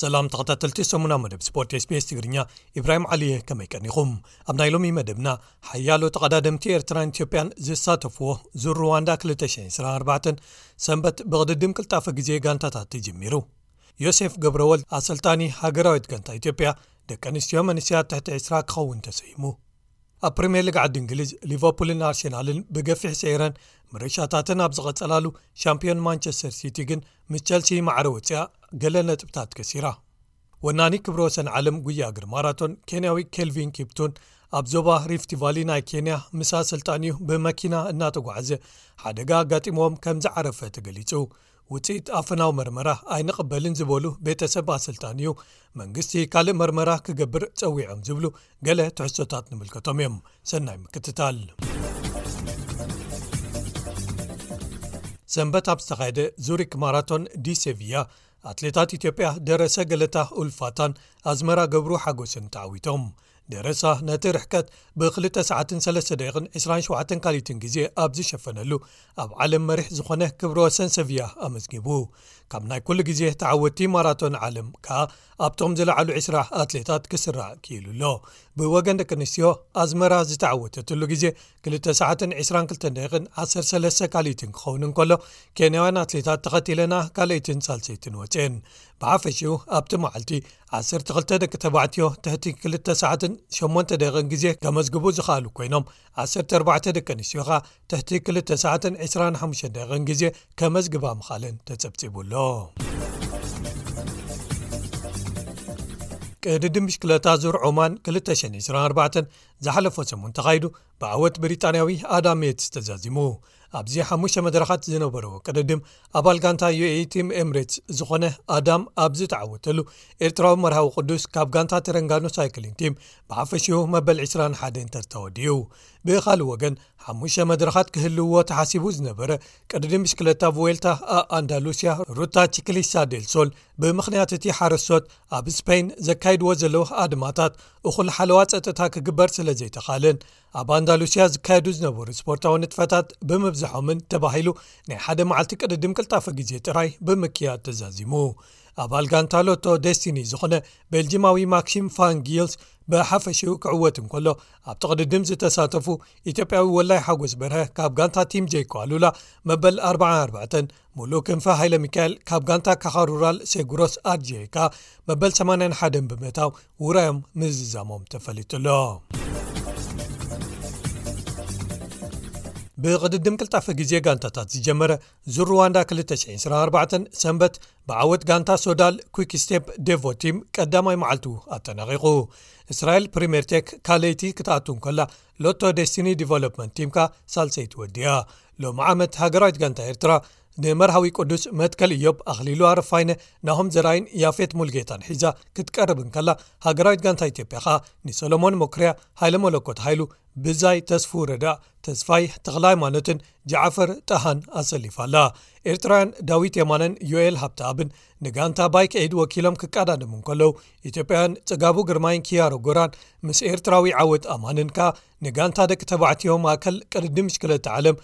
ሰላም ተኸታተልቲ ሰሙና መደብ ስፖርት ስቤስ ትግርኛ ኢብራሂም ዓሊየ ከመይ ቀኒኹም ኣብ ናይ ሎሚ መደብና ሓያሎ ተቐዳደምቲ ኤርትራን ኢትዮጵያን ዝሳተፍዎ ዙር ርዋንዳ 224 ሰንበት ብቕድድም ቅልጣፈ ግዜ ጋንታታት ተጀሚሩ ዮሴፍ ገብረወልድ ኣሰልጣኒ ሃገራዊት ጋንታ ኢትዮጵያ ደቂ ኣንስትዮ መንስያት ትሕቲ 20 ክኸውን ተሰይሙ ኣብ ፕሪምየር ሊግ ዓዲ እንግሊዝ ሊቨርፑልን ኣርሴናልን ብገፊሕ ስዒረን ምርሻታትን ኣብ ዝቐጸላሉ ሻምፕዮን ማንቸስተር ሲቲ ግን ምስ ቸልሲ ማዕረ ወፅኣ ገለ ነጥብታት ከሲራ ወናኒ ክብረ ወሰን ዓለም ጉያ እግሪ ማራቶን ኬንያዊ ኬልቪን ኪፕቱን ኣብ ዞባ ሪፍቲ ቫሊ ናይ ኬንያ ምስ ኣሰልጣንዩ ብመኪና እናተጓዓዘ ሓደጋ ኣጋጢሞዎም ከም ዝዓረፈ ተገሊጹ ውፅኢት ኣፈናዊ መርመራ ኣይንቕበልን ዝበሉ ቤተሰብ ኣሰልጣን እዩ መንግስቲ ካልእ መርመራ ክገብር ፀዊዖም ዝብሉ ገለ ትሕሶታት ንምልከቶም እዮም ሰናይ ምክትታል ሰንበት ኣብ ዝተኻየደ ዙሪክ ማራቶን ዲሴቪያ ኣትሌታት ኢትዮጵያ ደረሰ ገለታ ኡልፋታን ኣዝመራ ገብሩ ሓጎስን ተዓዊቶም ደረሳ ነቲ ርሕቀት ብ2 ሰዓትን 3 ደቕን 27 ካሊትን ግዜ ኣብ ዝሸፈነሉ ኣብ ዓለም መሪሕ ዝኾነ ክብሪ ወሰን ሰቪያ ኣመዝጊቡ ካብ ናይ ኩሉ ግዜ ተዓወቲ ማራቶን ዓለም ከኣ ኣብቶም ዝለዓሉ 20 ኣትሌታት ክስራዕ ክኢሉ ኣሎ ብወገን ደቂ ኣንስትዮ ኣዝመራ ዝተዓወተትሉ ግዜ ክልተ ሰዓትን 22 ደቂቕን ዓሰር ሰለስተ ካልኢትን ክኸውን እንከሎ ኬንያውያን ኣትሌታት ተኸቲለና ካልኣይትን ሳልሰይትን ወፅኤን ብሓፈሽኡ ኣብቲ መዓልቲ 12 ደቂ ተባዕትዮ ትሕቲ ክልተ ሰዓትን 8 ደቂቕን ግዜ ከመዝግቡ ዝኸኣሉ ኮይኖም 14 ደቂ ኣንስትዮኻ ትሕቲ ክልተ ሰዓትን 25 ደቂቕን ግዜ ከመዝግባ ምኻልን ተፀብፂቡ ኣሎ ቅድዲ ምሽክለታ ዙር ዖማን 224 ዝሓለፎ ሰሙን ተኻይዱ ብዓወት ብሪጣንያዊ ኣዳሜት ዝተዛዚሙ ኣብዚ ሓሙሽተ መድረኻት ዝነበረዎ ቅድድም ኣባል ጋንታ ዩኤ ቲም ኤምሬትስ ዝኾነ ኣዳም ኣብ ዝተዓወተሉ ኤርትራዊ መርሃዊ ቅዱስ ካብ ጋንታ ተረንጋኑ ሳይክሊን ቲም ብሓፈሽኡ መበል 21 እንተርተወዲኡ ብኻልእ ወገን ሓሙሽተ መድረኻት ክህልውዎ ተሓሲቡ ዝነበረ ቅድድም ብሽክለታ ቭዌልታ ኣኣንዳሉስያ ሩታ ቺክሊሳ ደልሶል ብምኽንያት እቲ ሓረሶት ኣብ ስፐይን ዘካይድዎ ዘለዉ ኣድማታት እኹል ሓለዋ ጸጥታ ክግበር ስለ ዘይተኻልን ኣብ ኣንዳሉስያ ዝካየዱ ዝነበሩ ስፖርታዊ ንጥፈታት ብምብዝሖምን ተባሂሉ ናይ ሓደ መዓልቲ ቅድድም ቅልጣፈ ግዜ ጥራይ ብምክያድ ተዛዚሙ ኣባል ጋንታ ሎቶ ደስቲኒ ዝኾነ ቤልጂማዊ ማክሲም ፋንጊልስ ብሓፈሽኡ ክዕወት እንከሎ ኣብቲ ቅድድም ዝተሳተፉ ኢትዮጵያዊ ወላይ ሓጎስ በርሀ ካብ ጋንታ ቲም ጀይኮ ኣሉላ መበል 44 ሙሉእ ክንፈ ሃይለ ሚካኤል ካብ ጋንታ ካኻሩራል ሴጉሮስ ኣድካ መበል 81 ብምእታው ውራዮም ምዝዛሞም ተፈሊጡሎ ብቕድድም ቅልጣፊ ግዜ ጋንታታት ዝጀመረ ዙር ሩዋንዳ 224 ሰንበት ብዓወት ጋንታ ሶዳል ኩክ ስቴፕ ደቮቲም ቀዳማይ መዓልቱ ኣጠናቂቑ እስራኤል ፕሪምርቴክ ካለይቲ ክትኣትው ከላ ሎቶ ደስቲኒ ዲቨሎፕመንት ቲም ከኣ ሳልሰይቲ ወዲኣ ሎሚ ዓመት ሃገራዊት ጋንታ ኤርትራ ንመርሃዊ ቅዱስ መትከል እዮብ ኣኽሊሉ ኣረፋይነ ናሆም ዘራይን ያፌት ሙልጌታን ሒዛ ክትቀርብ እንከላ ሃገራዊት ጋንታ ኢትዮጵያ ከኣ ንሰሎሞን ሞክርያ ሃይለ መለኮት ሃይሉ ብዛይ ተስፉ ረዳእ ተስፋይ ተኽላ ሃይማኖትን ጃዓፈር ጠሃን ኣሰሊፋ ኣላ ኤርትራውያን ዳዊት የማነን ዮኤል ሃብተኣብን ንጋንታ ባይክ ዒድ ወኪሎም ክቃዳድሙ እንከለዉ ኢትዮጵያውያን ጽጋቡ ግርማይን ክያሮ ጎራን ምስ ኤርትራዊ ዓወት ኣማንንካ ንጋንታ ደቂ ተባዕትዮ ማእከል ቅድዲ ምሽክለታ ዓለም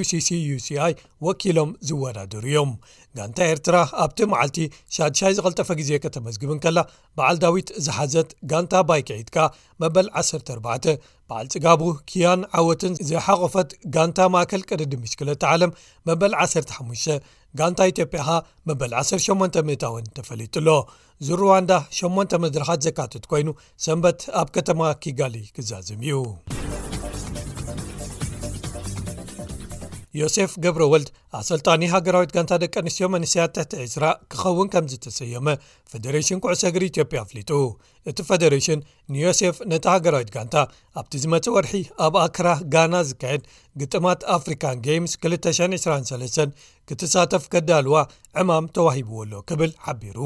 wሲሲ uሲኣይ ወኪሎም ዝወዳደሩ እዮም ጋንታ ኤርትራ ኣብቲ መዓልቲ ሻድሻይ ዝቐልጠፈ ግዜ ከተመዝግብ እንከላ በዓል ዳዊት ዝሓዘት ጋንታ ባይክዒትካ መበል 14 በዓል ጽጋቡ ክያን ዓወትን ዝሓቆፈት ጋንታ ማእከል ቅድዲ ምሽክለታ ዓለም መበል 15 ጋንታ ኢትዮጵያ ኻ መበል 18 ምእታወን ተፈሊጡ ኣሎ ዝሩዋንዳ ሸሞንተ መድረኻት ዘካትት ኮይኑ ሰንበት ኣብ ከተማ ኪጋሊ ክዛዝም እዩ ዮሴፍ ገብረ ወልድ ኣሰልጣኒ ሃገራዊት ጋንታ ደቂ ኣንስትዮ መንስያ ትሕቲ ዕስራ ክኸውን ከም ዝተሰየመ ፈደሬሽን ኩዕሰ እግሪ ኢትዮጵያ ኣፍሊጡ እቲ ፈደሬሽን ንዮሴፍ ነቲ ሃገራዊት ጋንታ ኣብቲ ዝመፅ ወርሒ ኣብ ኣክራ ጋና ዝካየድ ግጥማት ኣፍሪካን ጌምስ 223 ክትሳተፍ ከዳልዋ ዕማም ተዋሂብዎ ኣሎ ክብል ሓቢሩ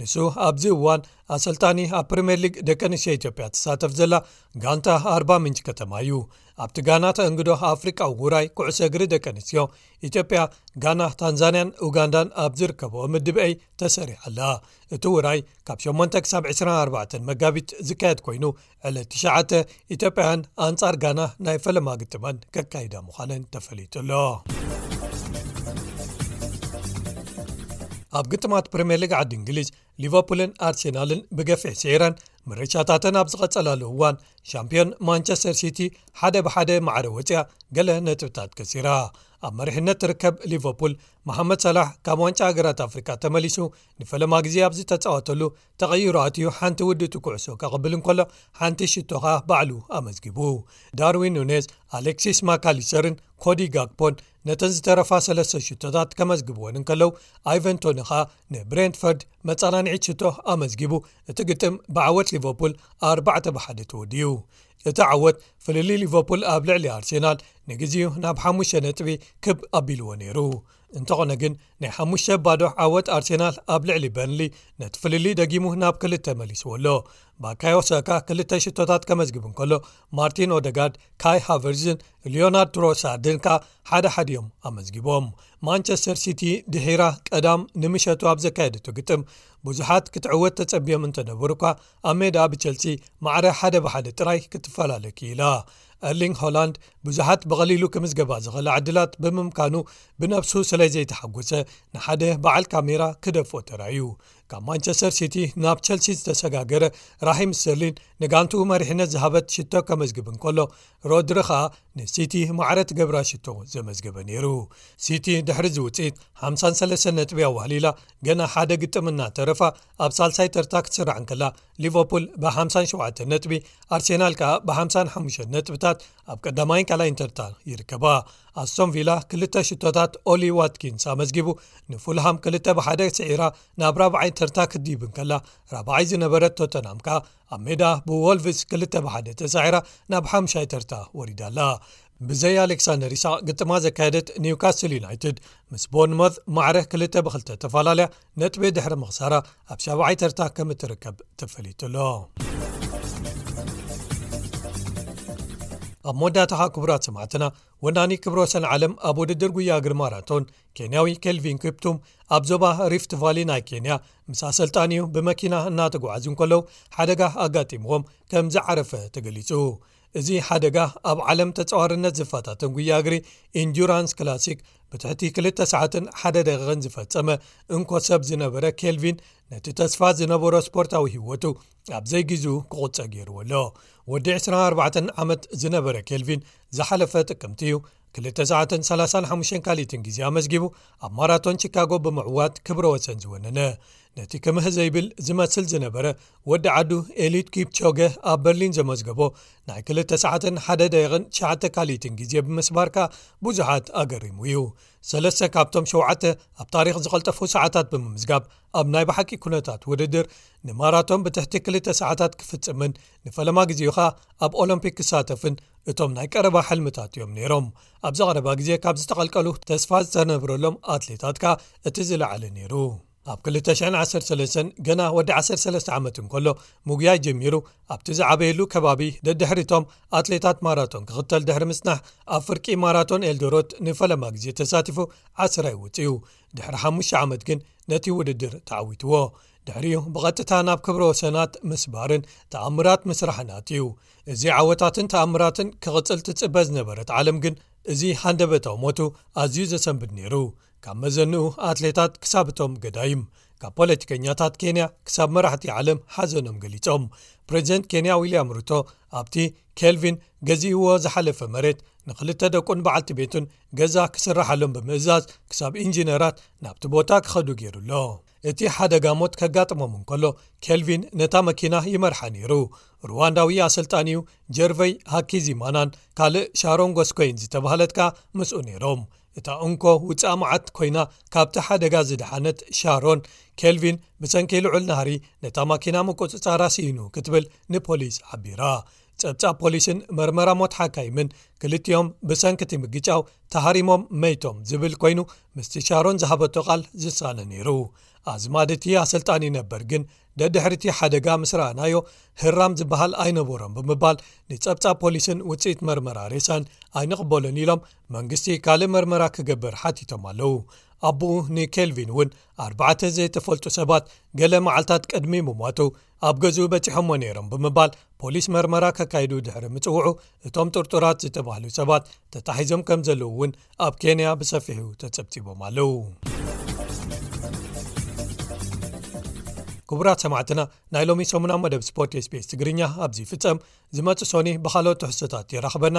ንሱ ኣብዚ እዋን ኣሰልጣኒ ኣብ ፕሪምየር ሊግ ደቂ ኣንስትዮ ኢትዮጵያ ትሳተፍ ዘላ ጋንታ ኣርባ ምንጭ ከተማ እዩ ኣብቲ ጋና ተእንግዶ ኣፍሪቃዊ ውራይ ኩዕሰ እግሪ ደቂ ኣንስትዮ ኢትዮጵያ ጋና ታንዛንያን ኡጋንዳን ኣብ ዝርከብኦ ምድብአ ተሰሪሓ ኣላ እቲ ውራይ ካብ 8 ክሳብ 24 መጋቢት ዝካየድ ኮይኑ ዕለት ትሽተ ኢትዮጵያን ኣንጻር ጋና ናይ ፈለማ ግጥመን ከካይዳ ምዃነን ተፈሊጡ ኣሎ ኣብ ግጥማት ፕሪምየር ሊግ ዓዲ እንግሊዝ ሊቨርፑልን ኣርሴናልን ብገፊሕ ስዒረን ምርቻታተን ኣብ ዝቐጸላሉ እዋን ሻምፒዮን ማንቸስተር ሲቲ ሓደ ብሓደ ማዕረ ወፅያ ገለ ነጥብታት ከሲራ ኣብ መሪሕነት ትርከብ ሊቨርፑል መሓመድ ሰላሕ ካብ ዋንጫ ሃገራት ኣፍሪካ ተመሊሱ ንፈለማ ግዜ ኣብ ዝተፃወተሉ ተቐይሩ ኣትዩ ሓንቲ ውድእቲ ኩዕሶ ከቕብል እንከሎ ሓንቲ ሽቶኻ ባዕሉ ኣመዝጊቡ ዳርዊን ኑነዝ ኣሌክሲስ ማካሊሰርን ኮዲ ጋግፖን ነተን ዝተረፋ ሰለስተ ሽቶታት ከመዝግብዎን እንከለው ኣይቨንቶኒ ኸኣ ንብሬንትፈርድ መፀናኒዒት ሽቶ ኣመዝጊቡ እቲ ግጥም ብዓወት ሊቨርፑል ኣርባዕተ ብሓደ ተወድዩ እቲ ዓወት ፍልልይ ሊቨርፑል ኣብ ልዕሊ ኣርሴናል ንግዜኡ ናብ ሓሙሽተ ነጥቢ ክብ ኣቢልዎ ነይሩ እንተኾነ ግን ናይ ሓሙሽ ባዶ ዓወት ኣርሴናል ኣብ ልዕሊ በርንሊ ነቲ ፍልሊ ደጊሙ ናብ ክልተ መሊስዎ ኣሎ ባካዮ ሰካ ክልተ ሽቶታት ከመዝግብ እንከሎ ማርቲን ኦደጋርድ ካይ ሃቨርዝን ሊዮናርድ ትሮሳድን ከ ሓደ ሓድ እዮም ኣመዝጊቦም ማንቸስተር ሲቲ ድሒራ ቀዳም ንምሸቱ ኣብ ዘካየደቱ ግጥም ብዙሓት ክትዕወት ተጸቢዮም እንተነበሩ እኳ ኣብ ሜድኣ ብቸልሲ ማዕረ ሓደ ብሓደ ጥራይ ክትፈላለዩ ክኢላ ኣርሊንግ ሆላንድ ብዙሓት ብቐሊሉ ክምዝገባ ዝኽእላ ዕድላት ብምምካኑ ብነብሱ ስለዘይተሓጎሰ ንሓደ በዓል ካሜራ ክደፍኦ ተራእዩ ካብ ማንቸስተር ሲቲ ናብ ቸልሲ ዝተሰጋገረ ራሂም ስተርሊን ንጋንትኡ መሪሕነት ዝሃበት ሽቶ ከመዝግብ እንከሎ ሮድሪ ኸኣ ንሲቲ ማዕረ ትገብራ ሽቶ ዘመዝገበ ነይሩ ሲቲ ድሕሪ ዝውፅኢት 53 ነጥብያ ዋህሊላ ገና ሓደ ግጥምና ተረፋ ኣብ ሳልሳይ ተርታ ክትስራዕ እንከላ ሊቨርፑል ብ57 ነጥቢ ኣርሴናል ከኣ ብ55 ነጥብታት ኣብ ቀዳማይን ካልይን ተርታ ይርከባ ኣስቶን ቪላ ክልተ ሽቶታት ኦሊ ዋትኪንስ ኣመዝጊቡ ንፉልሃም ክል ብሓደ ስዒራ ናብ ራብዓይ ተርታ ክትዲብ እንከላ ራብዓይ ዝነበረት ቶተናም ከኣ ኣብ ሜዳ ብዎልቭስ ክል ብሓደ ተሳዒራ ናብ ሓምሻይ ተርታ ወሪዳ ኣላ ብዘይ ኣሌክሳንደር ይስቅ ግጥማ ዘካየደት ኒውካስትል ዩናይትድ ምስ ቦርንሞት ማዕረ ክልተ ብክልተ ተፈላለያ ነጥቢ ድሕሪ ምኽሳራ ኣብ ሻብዓይ ተርታ ከም እትርከብ ተፈሊጡሎ ኣብ መወዳእታኻ ክቡራት ሰማዕትና ወናኒ ክብሮ ሰን ዓለም ኣብ ውድድር ጉያ ግሪ ማራቶን ኬንያዊ ኬልቪን ክፕቱም ኣብ ዞባ ሪፍት ቫሊ ናይ ኬንያ ምስ ኣሰልጣን እዩ ብመኪና እናተጓዓዙ ከለዉ ሓደጋ ኣጋጢምዎም ከም ዝዓረፈ ተገሊጹ እዚ ሓደጋ ኣብ ዓለም ተጸዋርነት ዝፈታትን ጉያ እግሪ ኢንዱራንስ ክላሲክ ብትሕቲ 2ልተ ሰዓትን ሓደ ደቂቕን ዝፈጸመ እንኮ ሰብ ዝነበረ ኬልቪን ነቲ ተስፋ ዝነበሮ ስፖርታዊ ህይወቱ ኣብ ዘይግዙ ክቝጸ ገይርዎ ኣሎ ወዲ 24 ዓመት ዝነበረ ኬልቪን ዝሓለፈ ጥቅምቲ እዩ 2ሰ35 ካሊትን ግዜ ኣመዝጊቡ ኣብ ማራቶን ቺካጎ ብምዕዋት ክብረ ወሰን ዝወነነ ነቲ ክምህ ዘይብል ዝመስል ዝነበረ ወዲ ዓዱ ኤሊት ኪፕቾገ ኣብ በርሊን ዘመዝገቦ ናይ 2ሰ1ደ9 ካሊትን ግዜ ብምስባርካ ብዙሓት ኣገሪሙ እዩ ሰለስተ ካብቶም ሸተ ኣብ ታሪክ ዝቀልጠፉ ሰዓታት ብምምዝጋብ ኣብ ናይ ባሓቂ ኩነታት ውድድር ንማራቶን ብትሕቲ ክልተ ሰዓታት ክፍጽምን ንፈለማ ግዜኡ ኸኣ ኣብ ኦሎምፒክ ክሳተፍን እቶም ናይ ቀረባ ሕልምታት እዮም ነይሮም ኣብዚ ቐረባ ግዜ ካብ ዝተቐልቀሉ ተስፋ ዝተነብረሎም ኣትሌታት ከኣ እቲ ዝለዓለ ነይሩ ኣብ 213 ገና ወዲ 13 ዓመት እንከሎ ምጉያይ ጀሚሩ ኣብቲ ዝዓበየሉ ከባቢ ደድሕሪቶም ኣትሌታት ማራቶን ክኽተል ድሕሪ ምጽናሕ ኣብ ፍርቂ ማራቶን ኤልዶሮት ንፈለማ ግዜ ተሳቲፉ ዓስራይ ውጽኡ ድሕሪ ሓሙሽተ ዓመት ግን ነቲ ውድድር ተዓዊትዎ ድሕሪኡ ብቐጥታ ናብ ክብረ ወሰናት ምስባርን ተኣምራት ምስራሕን ኣትዩ። እዚ ዓወታትን ተኣምራትን ክቕጽል ትጽበ ዝነበረት ዓለም ግን እዚ ሃንደበታዊ ሞቱ ኣዝዩ ዘሰንብድ ነይሩ። ካብ መዘንኡ ኣትሌታት ክሳብ እቶም ገዳይም ካብ ፖለቲከኛታት ኬንያ ክሳብ መራሕቲ ዓለም ሓዘኖም ገሊጾም። ፕረዚደንት ኬንያ ዊልያም ሩቶ ኣብቲ ኬልቪን ገዚእዎ ዝሓለፈ መሬት ንኽልተ ደቁን በዓልቲ ቤቱን ገዛ ክስርሓሎም ብምእዛዝ ክሳብ ኢንጂነራት ናብቲ ቦታ ክኸዱ ገይሩ ኣሎ። እቲ ሓደጋ ሞት ከጋጥሞም እንከሎ ኬልቪን ነታ መኪና ይመርሓ ነይሩ። ሩዋንዳዊ ኣሰልጣኒኡ ጀርቨይ ሃኪዚማናን ካልእ ሻሮን ጎስኮይን ዝተባህለት ከኣ ምስኡ ነይሮም። እታ እንኮ ውጻእ መዓት ኰይና ካብቲ ሓደጋ ዝደሓነት ሻሮን፣ ኬልቪን ብሰንኪ ልዑል ናህሪ ነታ ማኪና ምቍጽጻራ ስኢኑ ክትብል ንፖሊስ ሓቢራ። ጸብጻብ ፖሊስን መርመራ ሞት ሓካይምን ክልቲኦም ብሰንኪቲ ምግጫው ተሃሪሞም መይቶም ዝብል ኮይኑ ምስቲ ሻሮን ዝሃበቶ ቓል ዝሳነ ነይሩ ኣዝማድ እቲ ኣሰልጣኒ ነበር ግን ደድሕሪቲ ሓደጋ ምስ ረኣናዮ ህራም ዝበሃል ኣይነበሮም ብምባል ንጸብጻብ ፖሊስን ውፅኢት መርመራ ሬሳን ኣይንቕበሉን ኢሎም መንግስቲ ካልእ መርመራ ክገብር ሓቲቶም ኣለዉ ኣቦኡ ንኬልቪን እውን ኣርባዕተ ዘይተፈልጡ ሰባት ገለ መዓልታት ቅድሚ ምሟቱ ኣብ ገዝኡ በጺሖሞ ነይሮም ብምባል ፖሊስ መርመራ ከካይዱ ድሕሪ ምጽውዑ እቶም ጥርጡራት ዝተባህሉ ሰባት ተታሒዞም ከም ዘለዉ እውን ኣብ ኬንያ ብሰፊሑ ተጸብጺቦም ኣለዉ ክቡራት ሰማዕትና ናይ ሎሚ ሰሙና መደብ ስፖርት ስፔስ ትግርኛ ኣብዚ ፍፀም ዝመፅ ሶኒ ብካልኦት ትሕሶታት የራኽበና